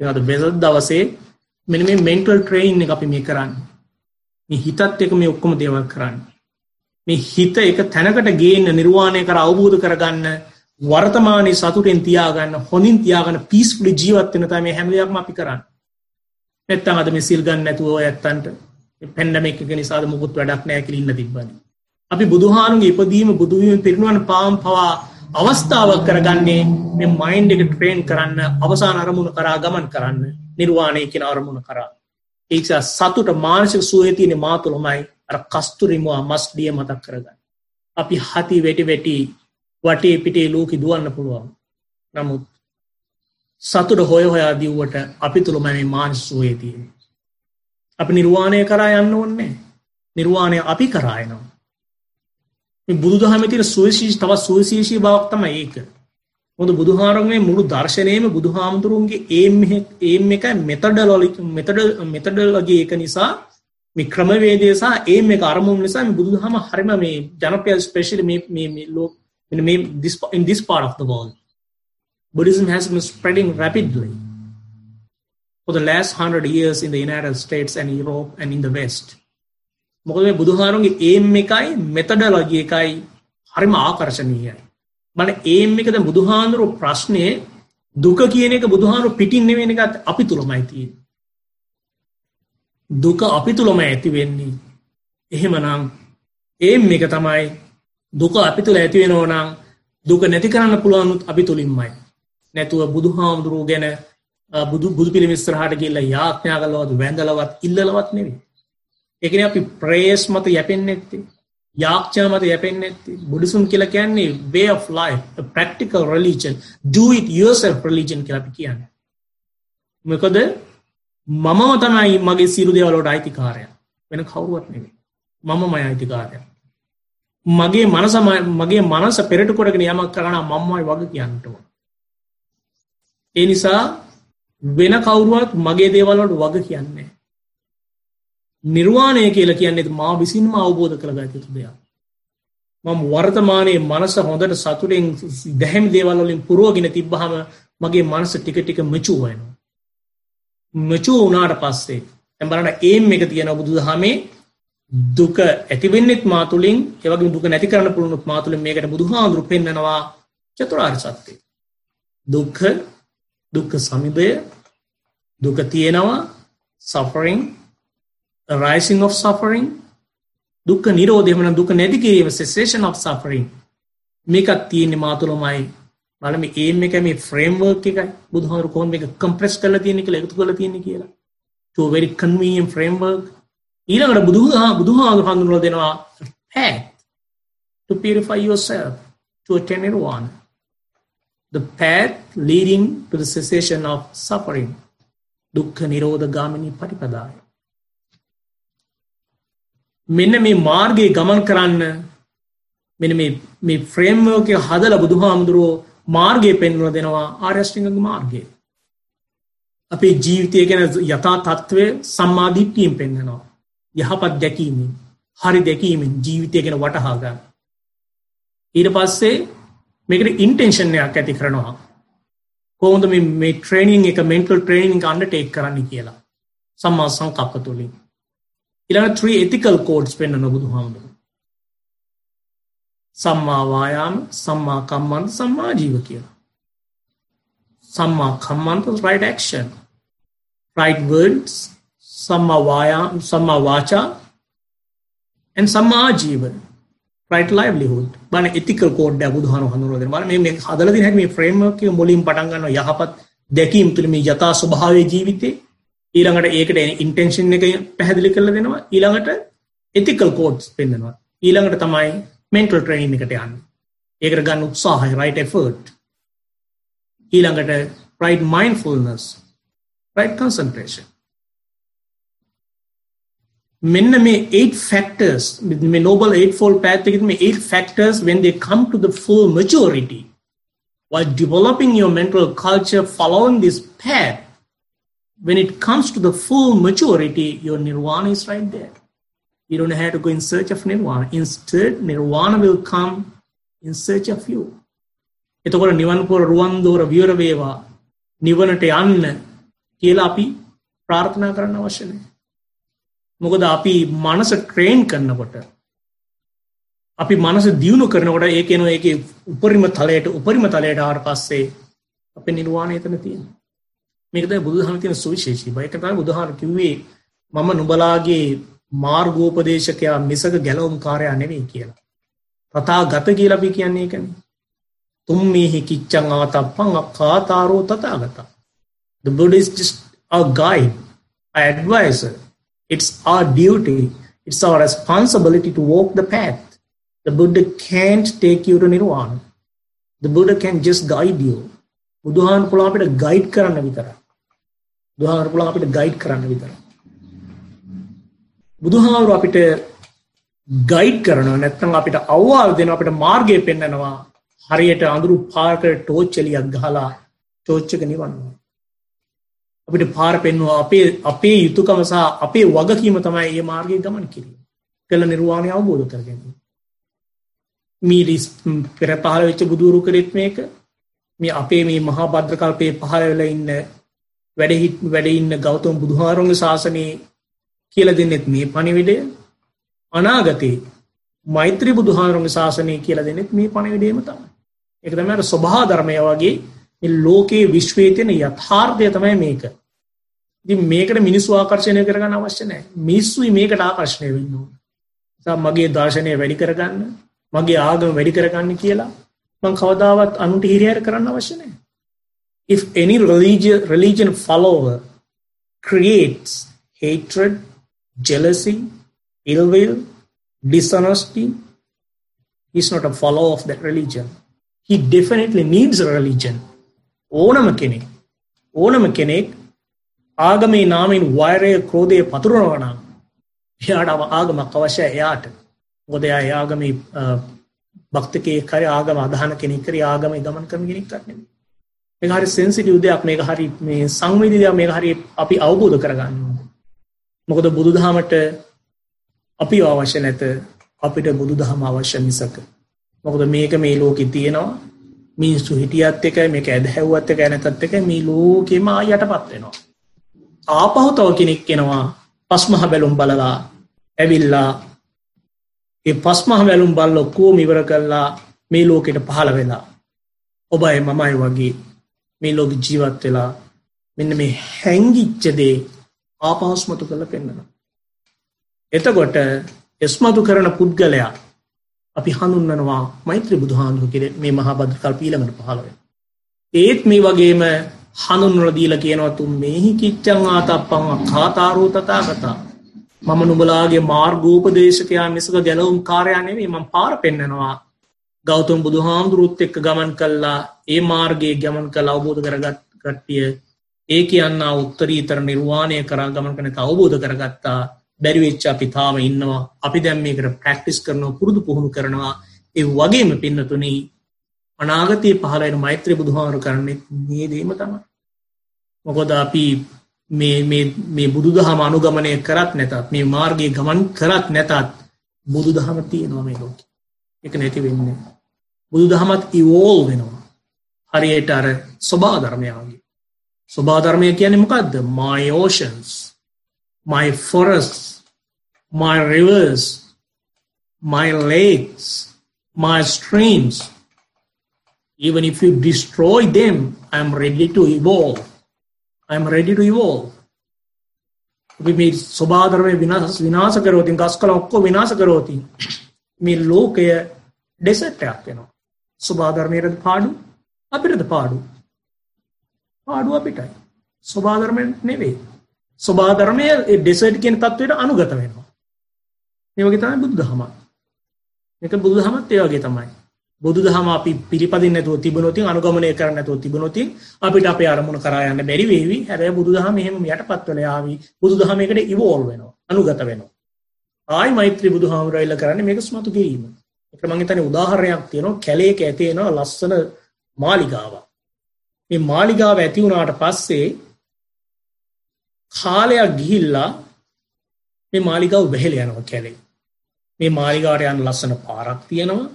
එනද බෙසත් දවසේ මෙන මේ මෙන්ටල් ට්‍රේන් එක අපි මේ කරන්න. මේ හිතත් එක මේ ඔක්කොම දේවල් කරන්න. මේ හිත එක තැනකට ගේන්න නිර්වාණය කර අවබෝධ කරගන්න වර්තමානය සතුටෙන් තියාගන්න හොඳින් තියාගන්න පිස්පුලි ජීවත්වන තම මේ හැමලයක්ම අපි කරන්න. නැත්තම් අද මේ සිල් ගන්න නැතුව ඇත්තන්ට පැන්ඩම එක නිසාද මුකුත් වැඩක් නෑ කිලින්න තිබ්බන. අපි බුදුහානුගේ ඉපදීම බුදුවීම පිරිනුවන් පාම් පවා අවස්ථාවක් කරගන්නේ මේ මයින්් එක ට්‍රේන් කරන්න අවසාන අරමුණ කරා ගමන් කරන්න නිර්වාණය කියෙන අරමුණ කරා. ඒක්ෂ සතුට මානසික සුවතියන මාතුළමයි අර කස්තුරිමවා මස්ඩිය මතක් කරගන්න. අපි හති වැටි වැටි වටේ පිටේ ලෝකි දුවන්න පුළුවන්. නමුත් සතුට හොය හොයා දිව්වට අපි තුළමැනේ මානස් සුවේතිය. අපි නිර්වාණය කරා යන්න ඕන්නේ නිර්වාණය අපි කරායනවා. බුදු දහම තින සුවශීෂ තවත් සුවශේෂී බවක් තම ඒක හොඳ බුදුහාරගේ මුළු දර්ශනයම බුදුහාමුදුරුවන්ගේ ඒම් ඒම් එක මෙතඩලොලි මෙතඩ මෙතඩලගේ එක නිසා මේ ක්‍රමවේදේසා ඒ මේ අරමුණ නිසා බුදු හම හරිම මේ ජනපය ස්පේශල මේ ලෝ in this part of the world Buddhism has been spreading rapidly for the last hundred years in the United States and Europe and in the West. මොකද මේ බුදුහාරුන්ගේ ඒම් එකයි මෙතඩලොජි එකයි හරිම ආකර්ශනීයයි. මට ඒම් එකද බුදුහාන්දුරු ප්‍රශ්නය දුක කියන එක බුදුහාරු පිටින් නෙවෙන එකත් අපි තුළමයි තියෙන. දුක අපි තුළම ඇති වෙන්නේ. එහෙමනම් ඒම් එක තමයි දුක අපි තුළ ඇතිවෙනෝ නම් දුක නැති කරන්න පුළුවනුත් අපි තුළින්මයි. නැතුව බුදුහාමුදුරුව ගැන බුදු බුදු පිළිමිස්ත්‍රහට කියල්ල යාඥා කලවත් වැඳලවත් ඉල්ලවත් නෙවේ. එකන අපි ප්‍රේස් මත යැපෙන් නැත්තේ යාක්ෂා මත යැපෙන් නැත්තේ. බුඩිසුම් කියල කියන්නේ way of life a practical religion. Do it yourself religion කියලා අපි කියන්න. මොකද මමම තමයි මගේ සිරු දේවලට අයිතිකාරය. වෙන කවුරුවත් නෙවේ මම මය අයිතිකාරය. මගේ මනස මගේ මනස පෙරට කොටගෙන යමක් කරන මම්මයි වග කියන්නටව ඒ නිසා වෙන කවුරුවත් මගේ දේවල්ලට වග කියන්නේ නිර්වාණය කියල කියන්නෙත් මා විසින්ම අවබෝධ කරගත යුතු දෙයක්. මම වර්තමානයේ මනස හොඳට සතුරෙන් දැහැම් දේවල්ලින් පුරුවගෙන තිබ්බහම මගේ මනස ටික ටික මචූ වෙනවා. මචූ වනාට පස්සේ ඇඹරට ඒම් එක තියෙන බුදු දහමේ දුක ඇතිවෙන්නෙත් මාතුලින් එවගේ දුක නැති කරන්න පුළුණුත් මාතුලින් මේකට බුදුහාදුරු පෙන්න්නනවා චතුරාර් සත්‍යය. දුක්හ දුක්ක සමිදය දුක තියෙනවා සෆරිං rising of suffering දුක්ක නිරෝධයමන දුක නැතිකිරීම සෙසේෂන් of suffering. මේකත් තියෙන්නේ මාතුළමයි බලම ඒම එක මේ ෆ්‍රේම්වර්ක් එකයි. බුදුහාරු කොහොම එක කම්ප්‍රෙස් කරලා තියෙන කියලා එකතු කරලා තියෙන කියලා. To a very convenient framework. ඊළඟට බුදුහා බුදුහාරු හඳුන්වලා දෙනවා path to purify yourself to attain nirvana. The path leading to the cessation of suffering. දුක්ඛ නිරෝධ ගාමිනී පටිපදාය. මෙන්න මේ මාර්ගයේ ගමන් කරන්න මෙන මේ ෆ්‍රේම්වෝකය හදල බුදුහාමුදුරුවෝ මාර්ගය පෙන්වල දෙනවා ආර්යෂ්ටිංග මාර්ගය. අපේ ජීවිතය ගැන යථා තත්ත්වය සම්මාධිට්ටියෙන් පෙන්න්නනවා. යහපත් දැකීමෙන් හරි දැකීමෙන් ජීවිතය ගැන වටහාගන්න. ඊට පස්සේ මේකට ඉන්ටෙන්ෂන්යක් ඇති කරනවා. කොහොද මේ ට්‍රේනිින් එක මෙන්ටල් ට්‍රේනිින් අන්න ටේක් කරන්න කියලා. සම්මා සංකප්ප තුළින් ඉළඟ ත්‍රී එතිකල් කෝඩ්ස් පෙන්න්න නොබුදු හාමුදුරු සම්මාවායාම සම්මා කම්මන්ත සම්මා ජීව කියලා. සම්මා කම්මන්ත right action. Right words සම්මා වායාම සම්මා වාචා and සම්මා ජීවන right livelihood. බන ethical code එක බුදුහාම හඳුන්වලා දෙනවා. මේ මේ හදලා තියෙන හැටි මේ framework එක මුලින් පටන් ගන්නවා යහපත් දැකීම් තුළ මේ යථා ස්වභාවයේ ජීවිතේ. ඊළඟට ඒකට ඉන්ටෙන්ෂන් එක පැහැදිලි කරලා දෙනවා. ඊළඟට ethical codes පෙන්වනවා ඊළඟට තමයි mental training එකට යන්නේ. ඒකට ගන්න උත්සාහය right effort. ඊළඟට right mindfulness right concentration. මෙන්න මේ 8 factors මේ noble eightfold path එකේ මේ 8 factors when they come to the full maturity while developing your mental culture following this path when it comes to the full maturity your nirvana is right there you don't have to go in search of nirvana instead nirvana will come in search of you එතකොට නිවන් පුර රුවන් දෝර විවර වේවා නිවනට යන්න කියලා අපි ප්‍රාර්ථනා කරන්න අවශ්‍ය නැහැ. මොකද අපි මනස ට්‍රේන් කරනකොට අපි මනස දියුණු කරනකොට ඒ කියනවා ඒකේ උපරිම තලයට උපරිම තලයට ආවට පස්සේ අපේ නිර්වාණය එතන තියෙනවා. මේක තමයි බුදුදහම තියෙන සුවිශේෂී බව. ඒක තමයි බුදුහාම කිව්වේ මම නුඹලාගේ මාර්ගෝපදේශකයා මිසක ගැලවුම් කාර්යයා නෙවෙයි කියලා. තථාගත කියලා අපි කියන්නේ ඒකනේ. තුම්මේහි කිච්චං ආතප්පං අක්ඛාතාරෝ තථාගත. The Buddha is just a guide, an advisor. It's our duty, it's our responsibility to walk the path. The Buddha can't take you to Nirvana. The Buddha can just guide you. බුදුහාන් පුළුවන් අපිට ගයිඩ් කරන්න විතරයි. බුදුහාන් පුළුවන් අපිට ගයිඩ් කරන්න විතරයි. බුදුහාමුදුරුවෝ අපිට ගයිඩ් කරනවා නැත්නම් අපිට අවවාල් දෙනවා අපිට මාර්ගය පෙන්වනවා හරියට අඳුරු පාරකට ටෝච්චලියක් ගහලා ටෝච්චක නිවන්නවා. අපිට පාර පෙන්වා අපේ අපේ යුතුකම සහ අපේ වගකීම තමයි ඒ මාර්ගය ගමන් කිරීම. කළ නිර්වාණය අවබෝධ කරගන්න. මීරිස් පෙර පහල වෙච්ච බුදුරු කරෙත් මේක මේ අපේ මේ මහා භද්‍රකල්පයේ පහළ වෙලා ඉන්න වැඩ වැඩ ඉන්න ගෞතම බුදුහාරොන්ගේ ශාසනයේ කියලා දෙන්නෙත් මේ පණිවිඩය අනාගතේ මෛත්‍රී බුදුහාරොන්ගේ ශාසනය කියලා දෙන්නෙත් මේ පණිවිඩයම තමයි. ඒක තමයි අර ස්වභාව ධර්මය වගේ මේ ලෝකයේ විශ්වයේ තියෙන යථාර්ථය තමයි මේක. ඉතින් මේකට මිනිස්සු ආකර්ෂණය කරගන්න අවශ්‍ය නැහැ. මිනිස්සුයි මේකට ආකර්ෂණය වෙන්න ඕන. නිසා මගේ දර්ශනය වැඩි කරගන්න, මගේ ආගම වැඩි කරගන්න කියලා මම කවදාවත් අනුන්ට හිරිහැර කරන්න අවශ්‍ය නැහැ. If any religion religion follower creates hatred, jealousy, ill will, dishonesty, he's not a follower of that religion. he definitely needs a religion. ඕනම කෙනෙක් ඕනම කෙනෙක් ආගමේ නාමෙන් වෛරය ක්‍රෝධය පතුරනවා නම් එයාට ආගමක් අවශ්‍යයි එයාට. මොකද එයා ඒ ආගමේ භක්තිකයෙක් හරි ආගම අදහන කෙනෙක් හරි ආගමේ ගමන් කරන කෙනෙක් නෙමෙයි. මේක හරි සෙන්සිටිව් දෙයක් මේක හරි මේ සංවේදී දෙයක් මේක හරි අපි අවබෝධ කරගන්න ඕනේ. මොකද බුදුදහමට අපි අවශ්‍ය නැත අපිට බුදුදහම අවශ්‍ය මිසක මොකද මේක මේ ලෝකෙ තියෙනවා මිනිස්සු හිටියත් එකයි මේක ඇදහැව්වත් එකයි නැතත් එකයි මේ ලෝකෙම යටපත් වෙනවා. ආපහු තව කෙනෙක් එනවා පස්මහ බැලුම් බලලා ඇවිල්ලා ඒ පස්මහ බැලුම් බල්ල ඔක්කොම ඉවර කළා මේ ලෝකෙට පහළ වෙලා ඔබයි මමයි වගේ මේ ලෝක ජීවත් වෙලා මෙන්න මේ හැංගිච්ච දේ ආපහුස්මතු කරලා පෙන්වනවා. එතකොට එස්මතු කරන පුද්ගලයා අපි හඳුන්වනවා මෛත්‍රී බුදුහාමුදුරු කෙරේ මේ මහා භද්‍රකල්ප ඊළඟට පහළ වෙනවා. ඒත් මේ වගේම හඳුන්වලා දීලා කියනවා තුන් මේහි කිච්ඡං ආතප්පං අඛාතාරෝ තථාගතා. මම නුඹලාගේ මාර්ගෝපදේශකයා මිසක ගැලවුම් කාර්යයා නෙවෙයි මම පාර පෙන්නනවා. ගෞතම බුදුහාමුදුරුත් එක්ක ගමන් කළා. ඒ මාර්ගයේ ගමන් කළ අවබෝධ කරගත් කට්ටිය. ඒ කියන්නා උත්තරීතර නිර්වාණය කරා ගමන් කරන අවබෝධ කරගත්තා. බැරිවෙච්ච අපි තාම ඉන්නවා. අපි දැම් මේකට ප්‍රක්ටිස් කරනවා පුරුදු පුහුණු කරනවා. ඒ වගේම පින්නතුනී අනාගතය පහලයින මෛත්‍රය බුදුහාරු කරන්නේ මේ දේම තමයි. මොකොද අපි මේ බුදු දහම අනුගමනය කරත් නැතත් මේ මාර්ගය ගමන් කරත් නැතත් බුදු දහම තියෙනවා මේ ලෝක. එක නැති වෙන්නේ. බුදු දහමත් ඉවෝල් වෙනවා හරියට අර ස්වභා ධර්මයාගේ ස්වභා ධර්මය කියන්නේ මොකක්ද මයෝෂන්ස් my forests, my rivers, my lakes, my streams. Even if you destroy them, I'm ready to evolve. I'm ready to evolve. අපි මේ ස්වභාධර්මය විනාශ විනාශ කරෝතින් ගස් කළ ඔක්කො විනාශ කරෝතින් මේ ලෝකය ඩෙසට්ටයක් වෙනවා ස්වභාධර්මයටද පාඩු? අපිටද පාඩු? පාඩු අපිටයි. ස්වභාධර්මය නෙවේ ස්වභාධර්මය ඩෙසට් කියෙන් තත්වයට අනුගත වෙනවා. ඒවගේ තමයි බුද්ධ හම එක බුදු හමත් ඒවගේ තමයි. බුදු දහම අපි පිළිපදින්න නැතුව තිබුණොතින් අනුගමනය කරන්න නැතුව තිබුණොතින් අපිට අපේ අරමුණ කරා යන්න බැරි වේවි. හැබැයි බුදු දහම එහෙම යටපත් වෙලා ආවි බුදු දහමේකට ඉවෝල්ව් වෙනවා. අනුගත වෙනවා. ආයි මෛත්‍රී බුදු හාමුදුරුවෝ කරන්නේ මේක ස්මතු කිරීම. ඒක මම හිතන්නේ උදාහරණයක් තියෙනවා. කැලේක ඇති වෙනවා ලස්සන මාලිගාවක්. මේ මාලිගාව ඇති වුණාට පස්සේ කාලයක් ගිහිල්ලා මේ මාලිගාව වැහිලා යනවා කැලේ. මේ මාලිගාවට යන ලස්සන පාරක් තියෙනවා.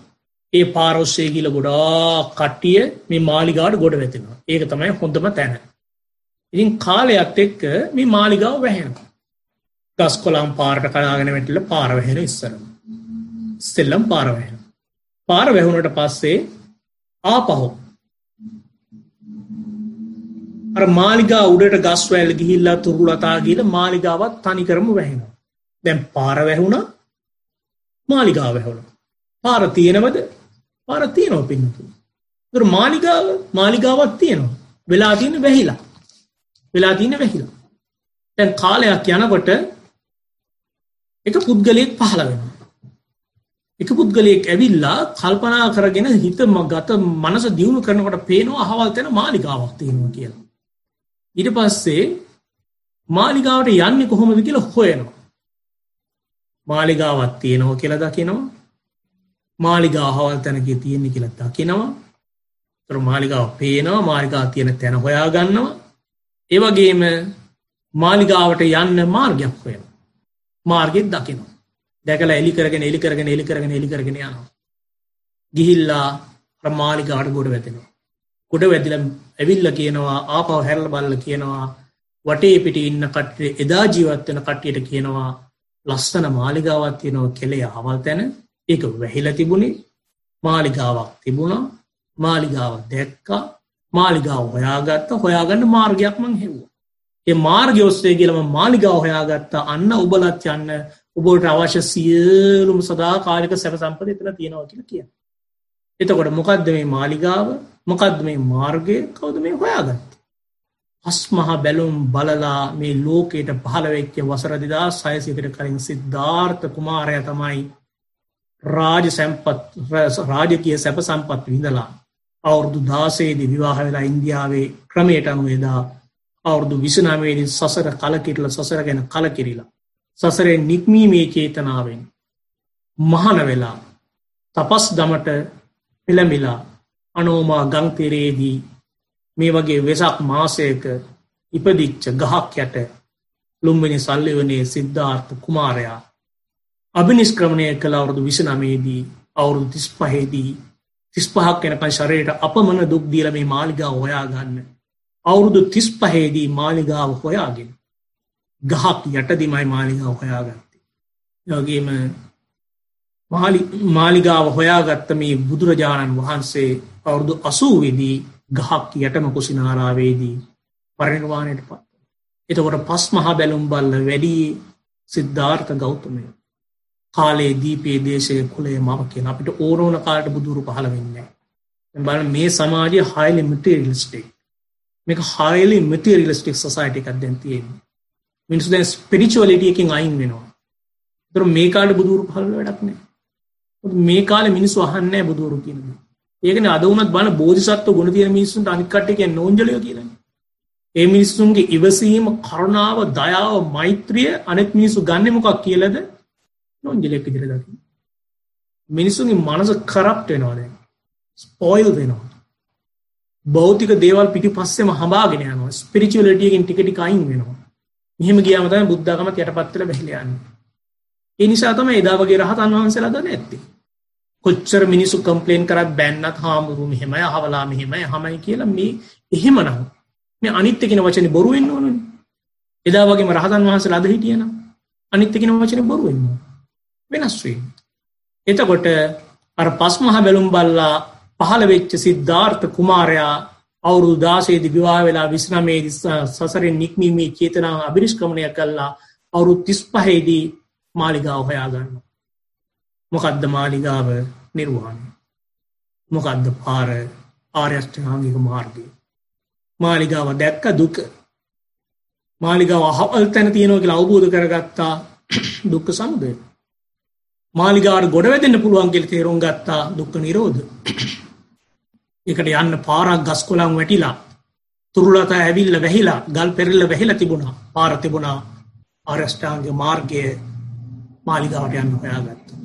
ඒ පාරොස්සේ ගිල ගොඩා කට්ටිය මේ මාලිගාට ගොඩ වැතිෙනවා ඒක තමයි හොඳම තැන. ඉතින් කාලයක්ත් එක්ක මේ මාලිගාව වැහෙන ගස් කොලාම් පාරට කලාගෙන වැටල පාරවහෙන ඉස්සරම. ස්තෙල්ලම් පාරවහෙන පාර වැහුණට පස්සේ ආපහෝ. අර මාලිගා උඩට ගස්වැල් ගිහිල්ලා තුරුලතා ගිල මාලිගාවත් තනිකරම වැහෙනවා. දැම් පාර වැැහුණ මාලිගා වැැහුණ. පාර තියෙනවද? පාර තියනෝ පින්නතු තුර මාලිගාව මාලිගාවත් තියෙනවා. වෙලා තියෙන වැහිලා. වෙලා තියන වැහිලා. තැන් කාලයක් යනකොට එක පුද්ගලයෙක් පහළ වෙනවා. එක පුද්ගලයෙක් ඇවිල්ලා කල්පනා කරගෙන හිතම ගත මනස දියුණු කරනකොට පේනවා අහවල් තැන මාලිගාවක් තියෙනවා කියලා. ඊට පස්සේ මාලිගාවට යන්නේ කොහොමද කියලා හොයනවා. මාලිගාවත් තියෙනවා කියලා දකිනවා. මාලිගාහවල් තැනක තියෙන්නේ කියලා දකිනවා. තොර මාලිගාව පේනවා මාලිගා තියෙන තැන හොයා ගන්නවා ඒවගේම මාලිගාවට යන්න මාර්ගයක් හොයන මාර්ගෙත් දකිනවා. දැකලා එලි කරගෙන එලි කරගෙන එලි කරගෙන එලි කරගෙන යනවා. ගිහිල්ලා ප්‍රමාලිකාට ගොඩ වැතෙනවා ගොඩ වැදිල ඇවිල්ල කියනවා ආපව හැරල බල්ල කියනවා වටේ පිටි ඉන්න කට්ටේ එදා ජීවත්වන කට්ටියට කියනවා ලස්සන මාලිගාවත් තියෙනවා කෙළේ අවල් තැන. ඒක වැහිල තිබුණේ මාලිගාවක් තිබුණා. මාලිගාව දැක්කා. මාලිගාව හොයාගත්ත. හොයාගන්න මාර්ගයක් මං හෙව්වා. ඒ මාර්ග ඔස්සේ කියලම මාලිගාව හොයාගත්තා. අන්න උබලත් යන්න. ඔබට අවශ්‍ය සියලුම සදා කාලික සැප සම්පද එතන තියෙනවා කියලා කිය. එතකොට මොකක්ද මේ මාලිගාව මොකක්ද මේ මාර්ගය කවුද මේ හොයාගත්ත. පස් මහා බැලුම් බලලා මේ ලෝකයට පහළවෙච්ච වසරදිදා සයසිකට කලින් සිද්ධාර්ථ කුමාරය තමයි රාජ සැම්පත් රාජකය සැප සම්පත් විඳලා අවුරුදු දාසේදී විවාහ වෙලා ඉන්දියාවේ ක්‍රමයට අනුවේදා අවුරුදු විසනාමේදී සසර කලකිටල සසර ගැන කලකිරිලා සසරෙන් නික්මීමේ චේතනාවෙන් මහන වෙලා තපස් දමට පෙළමිලා අනෝමා ගංතෙරේදී මේ වගේ වෙසක් මාසයක ඉපදිච්ච ගහක් යට ලුම්බනි සල්ලිවනේ සිද්ධාර්ථ කුමාරයා අභිනිස්ක්‍රමණය කළ අවුරුදු විසනමේදී අවුරුදු තිස් පහේදී තිස් පහක් වෙනකන් ශරයට අපමණ දුක්දීල මේ මාලිගාව හොයාගන්න. අවුරුදු තිස් පහේදී මාලිගාව හොයාගෙන ගහක් යටදිමයි මාලිගාව හොයාගත්තේ. යගේම මාලිගාව හොයාගත්ත මේ බුදුරජාණන් වහන්සේ අවුරුදු අසූවිදී ගහක් යටම කුසිනාරාවේදී පරිනිර්වාණයට පත් එතකොට පස් මහා බැලුම් බල්ල වැඩී සිද්ධාර්ථ ගෞතමය. කාලේ දීපේ දේශය කුලේ මම කියෙන අපිට ඕනෝන කාලට බුදුරු පහළ වෙන්නේ බල මේ සමාජය හයිලි මටරිලිස්ටික් මේක හයිලි මටරිලිස්ටික් සසයිට එකක් දැන් තියෙන්නේ. මිනිසු දැන් ස්පිරිචුවලිටියකින් අයින් වෙනවා. තර මේ කාට බුදුරු පහළ වැඩක්නේ මේ කාල මිනිස්සු අහන්නේ බුදුරු කියනද ඒකන අදවනත් බන බෝධිසත්ව ගුණ තියන මිනිස්සුන්ට අනිකට්ටික නෝජලය කියලන ඒ මිනිස්සුන්ගේ ඉවසීම කරුණාව දයාව මෛත්‍රිය අනෙත් මිනිස්සු ගන්න මොකක් කියලද? නොන්ජලෙක් ඉදිර දකි මිනිස්සුගේ මනස කරප්ට වෙනවාද ස්පෝයිල් වෙනවා. බෞතික දේවල් පිටි පස්සෙම හබාගෙන යනවා ස්පිරිචුවලටියකින් ටිකටි කයින් වෙනවා. මෙහම ගියාමතම බුද්ධගමත් යටපත්තල බැහිලයන්න ඒ නිසා තම එදාවගේ රහතන් වහන්සේලා දන්න ඇත්තේ කොච්චර මිනිසු කම්පලේන් කරත් බැන්නත් හාමුරු මෙහෙමයි හවලා මෙහෙමයි හමයි කියලා මේ එහෙම නම් මේ අනිත්‍යකෙන වචන බොරුවෙන් ඕන එදා වගේම රහතන් වහන්සේලා අද හිටියනම් අනිත් කියන වචනේ බොරු වෙනවා. වෙනස් වෙන්නේ. එතකොට අර පස්මහ බැලුම් බල්ලා පහළ වෙච්ච සිද්ධාර්ථ කුමාරයා අවුරුදු 16 දී විවාහ වෙලා 29 දී සසරෙන් නික්මීමේ චේතනාව අභිනිෂ්ක්‍මණය කළා. අවුරුදු 35 දී මාලිගාව හොයා ගන්නවා. මොකද්ද මාලිගාව නිර්වාණය? මොකද්ද පාර ආර්ය අෂ්ටාංගික මාර්ගය? මාලිගාව දැක්ක දුක. මාලිගාව අහවල් තැන තියෙනවා කියලා අවබෝධ කරගත්තා දුක්ඛ සමුදය. මාලිගාවට ගොඩ වැදෙන්න පුළුවන් කියලා තේරුම් ගත්තා දුක්ඛ නිරෝධ. ඒකට යන්න පාරක් ගස් කොළන් වැටිලා තුරුලත ඇවිල්ල වැහිලා ගල් පෙරල්ල වැහිලා තිබුණා පාර තිබුණා ආරෂ්ඨාංග මාර්ගය මාලිගාවට යන්න හොයාගත්තා.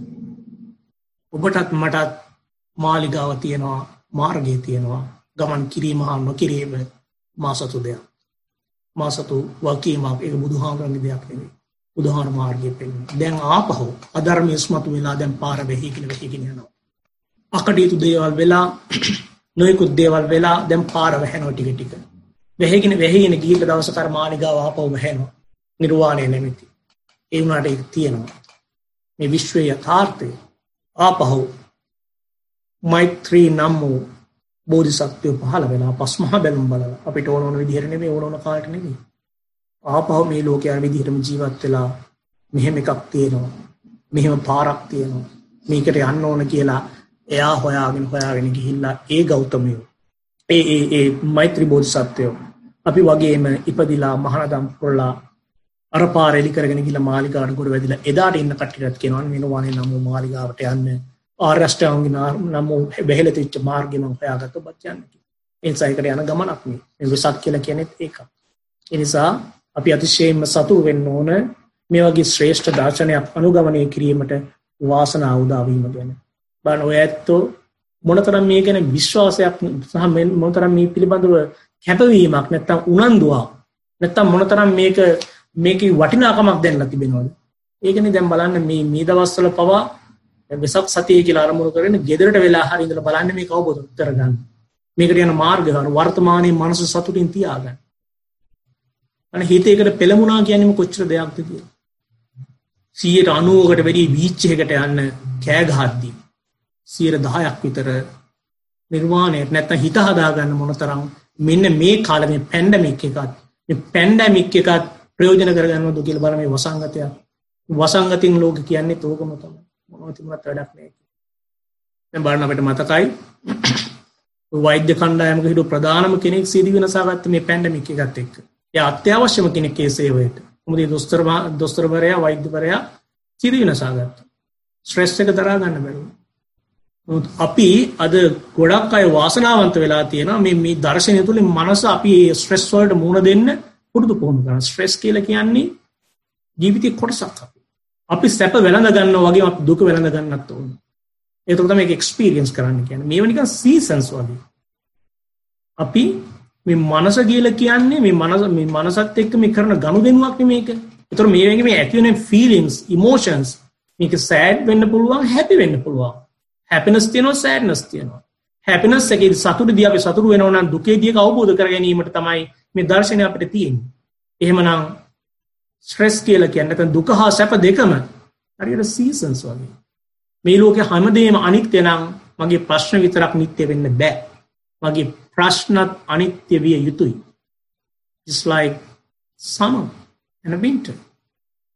ඔබටත් මටත් මාලිගාව තියෙනවා මාර්ගය තියෙනවා ගමන් කිරීම හා නොකිරීම මා සතු දෙයක්. මා සතු වකීමක් ඒක බුදුහාමරගේ දෙයක් නෙවෙයි. බුදුහාර මාර්ගය පෙන්වන. දැන් ආපහු අධර්මය ඉස්මතු වෙලා දැන් පාර වෙහිකින වෙහිකින යනවා. අකටයුතු දේවල් වෙලා නොයෙකුත් දේවල් වෙලා දැන් පාර වැහෙනවා ටික ටික. වෙහිගෙන වෙහිගෙන ගිහිල්ලා දවසක අර මාලිගාව ආපහු වැහෙනවා. නිර්වාණය නැමැති. ඒ වුණාට ඒක තියෙනවා. මේ විශ්වයේ යථාර්ථය ආපහු මෛත්‍රී නම් වූ බෝධිසත්වය පහළ වෙලා පස් මහ බැලුම් බලලා අපිට ඕන ඕන විදිහට නෙමෙයි ඕන ඕන කාලට නෙමෙයි. ආපහු මේ ලෝකයේ අර විදිහටම ජීවත් වෙලා මෙහෙම එකක් තියෙනවා. මෙහෙම පාරක් තියෙනවා. මේකට යන්න ඕන කියලා එයා හොයාගෙන හොයාගෙන ගිහිල්ලා ඒ ගෞතමයෝ ඒ ඒ ඒ මෛත්‍රී බෝධිසත්වයෝ අපි වගේම ඉපදිලා මහානදම් පුරලා අර පාර එලි කරගෙන ගිහලා මාලිගාවට ගොඩ වැදිලා එදාට ඉන්න කට්ටියත් කියනවා මෙනවානේ නම් මාලිගාවට යන්න ආර්ය අෂ්ටාංගික නම් බෙහෙල තිච්ච මාර්ගෙ මම හොයාගත්ත ඔබත් යන්න කියලා. ඒ නිසා ඒකට යන ගමනක් නේ. මේ විසක් කියලා කියන්නේ ඒක. ඒ නිසා අපි අතිශයින්ම සතු වෙන්න ඕන මේ වගේ ශ්‍රේෂ්ඨ දර්ශනයක් අනුගමනය කිරීමට වාසනාව උදා වීම ගැන. බලන්න ඔය ඇත්තෝ මොනතරම් මේ ගැන විශ්වාසයක් සහ මොනතරම් මේ පිළිබඳව කැපවීමක් නැත්තම් උනන්දුවක් නැත්තම් මොනතරම් මේක මේකේ වටිනාකමක් දැන්ලා තිබෙනවද? ඒකනේ දැන් බලන්න මේ මේ දවස්වල පවා වෙසක් සතිය කියලා අරමුණු කරගෙන ගෙදරට වෙලා හරි ඉඳලා බලන්න මේක අවබෝධ කරගන්න. මේකට යන මාර්ගය ගන්න වර්තමානයේ මනස සතුටින් තියාගන්න. අන හිතේකට පෙළමුණා කියන්නේම කොච්චර දෙයක්ද කියලා. 190කට වැඩි බීච් එකකට යන්න කෑ ගහද්දී 10ක් විතර නිර්වාණයට නැත්නම් හිත හදාගන්න මොනතරම් මෙන්න මේ කාලේ මේ පැන්ඩමික් එකත් මේ පැන්ඩමික් එකත් ප්‍රයෝජන කරගන්නවද කියලා බලන මේ වසංගතය වසංගතින් ලෝක කියන්නේ තෝකම තමයි. මොනවද තිබුණත් වැඩක් නෑ දැන් බලන්න අපිට මතකයි. වෛද්‍ය කණ්ඩායමක හිටපු ප්‍රධානම කෙනෙක් සීදි වෙනසාගත්ත මේ පැන්ඩමික් එකත් එක්ක. එයා අත්‍යවශ්‍යම කෙනෙක් ඒ සේවයට. මොකද දොස්තර දොස්තරවරයා වෛද්‍යවරයා සීදි වෙනසාගත්තා ස්ට්‍රෙස් එක දරා ගන්න බැරුව. අපි අද ගොඩක් අය වාසනාවන්ත වෙලා තියෙනවා මේ මේ දර්ශනය තුළින් මනස අපි ස්ට්‍රෙස් වලට මුහුණ දෙන්න පුරුදු පුහුණු කරනවා ස්ට්‍රෙස් කියලා කියන්නේ ජීවිතේ කොටසක් අපි අපි සැප වෙළඳ ගන්න වගේ අපි දුක වෙළඳ ගන්නත් ඕන. එතකොට තමයි ඒක එක්ස්පීරියන්ස් කරන්න කියන්නේ. මේව නිකන් සීසන්ස් වගේ. අපි මේ මනස කියලා කියන්නේ මේ මනස මේ මනසත් එක්ක මේ කරන ගනුදෙනුවක් නේ මේක. ඒතර මේ වගේ මේ ඇති වෙන ෆීලිංස්, ඉමෝෂන්ස් මේක සෑඩ් වෙන්න පුළුවන්, හැපි වෙන්න පුළුවන්. හැපිනස් තියෙනවා, සෑඩ්නස් තියෙනවා. හැපිනස් එකේ සතුටදී අපි සතුටු වෙනවා නම් දුකේදී ඒක අවබෝධ කර ගැනීමට තමයි මේ දර්ශනය අපිට තියෙන්නේ. එහෙමනම් ස්ට්‍රෙස් කියලා කියන්නේ නැත්නම් දුක හා සැප දෙකම හරියට සීසන්ස් වගේ. මේ ලෝකේ හැමදේම අනිත්‍ය නම් මගේ ප්‍රශ්න විතරක් නිත්‍ය වෙන්න බෑ. මගේ ප්‍රශ්නත් අනිත්‍ය විය යුතුයි. It's like summer and a winter.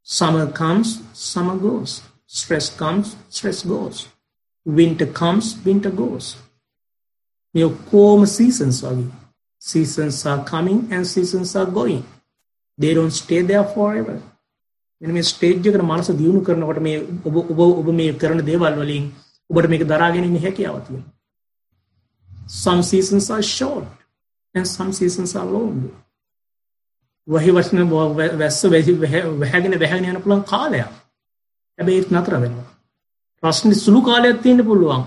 Summer comes, summer goes. Stress comes, stress goes. Winter comes, winter goes. මේ ඔක්කොම seasons වගේ. Seasons are coming and seasons are going. they don't stay there forever මෙන්න මේ ස්ටේජ් එකට මනස දියුණු කරනකොට මේ ඔබ ඔබ ඔබ මේ කරන දේවල් වලින් ඔබට මේක දරාගෙන ඉන්න හැකියාව තියෙනවා some seasons are short and some seasons are long වහි වස්න වැස්ස වැහැගෙන වැහැගෙන යන පුළුවන් කාලයක් හැබැයි ඒත් නතර වෙනවා රස්නේ සුළු කාලයක් තියෙන්න පුළුවන්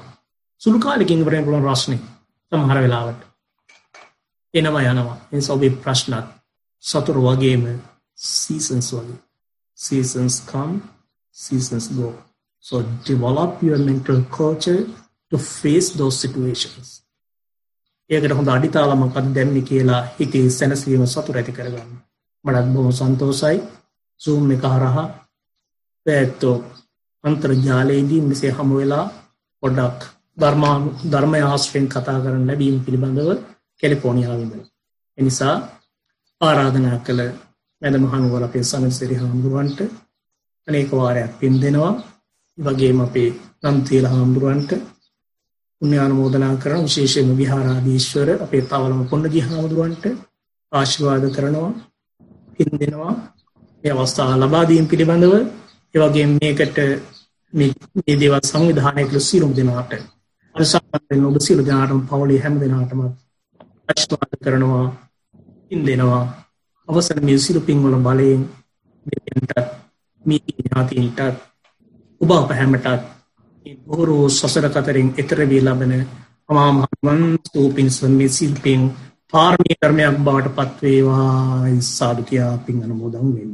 සුළු කාලෙකින් ඉවර වෙන්න පුළුවන් රස්නේ සමහර වෙලාවට එනවා යනවා ඒ නිසා ඔබේ ප්‍රශ්නත් සතුරු වගේම seasons වගේ. Seasons come, seasons go. So develop your mental culture to face those situations. ඒකට හොඳ අඩිතාලමක් අද දැම්මි කියලා හිතේ සැනසීම සතුට ඇති කරගන්න. මටත් බොහොම සන්තෝසයි සූම් එක හරහා ඇත්තෝ අන්තර්ජාලයේදී මෙසේ හමු වෙලා පොඩ්ඩක් ධර්මා ධර්මය ආශ්‍රයෙන් කතා කරන්න ලැබීම පිළිබඳව කැලිෆෝනියාවින්ද. එනිසා ආරාධනා කළ මැද මහනුවර අපේ සමසිරි හාමුදුරුවන්ට අනේක වාරයක් පින් දෙනවා වගේම අපේ නම්තීල හාමුදුරුවන්ට පුුණ්‍යානුමෝදනා කරන විශේෂයම විහාරාදීශ්වර අපේ තවලම පොන්නගි හාමුදුරුවන්ට ආශිවාද කරනවා පින් දෙනවා මේ අවස්ථා ලබාදීම් පිළිබඳව. ඒවගේ මේකට මේ දේවල් සංවිධානය කළ සිරුම් දෙනාට අසාමයෙන් ඔබ සිරු දෙනාටම පවුලේ හැම දෙනාටම ආශිවාද කරනවා පින් දෙනවා අවසර මේ සිරු පින්වල බලයෙන් දෙවියන්ට මේ ඥාතීන්ට ඔබ අප හැමටත් බොහෝ සසර කතරින් එතර වී ලබන අමා මහවන් ස්තූපින් සම්මේ සිල්පින් පාර්මී කර්මයක් බවට පත්වේවා සාධකයා පින් අනුමෝදන් වෙන්න.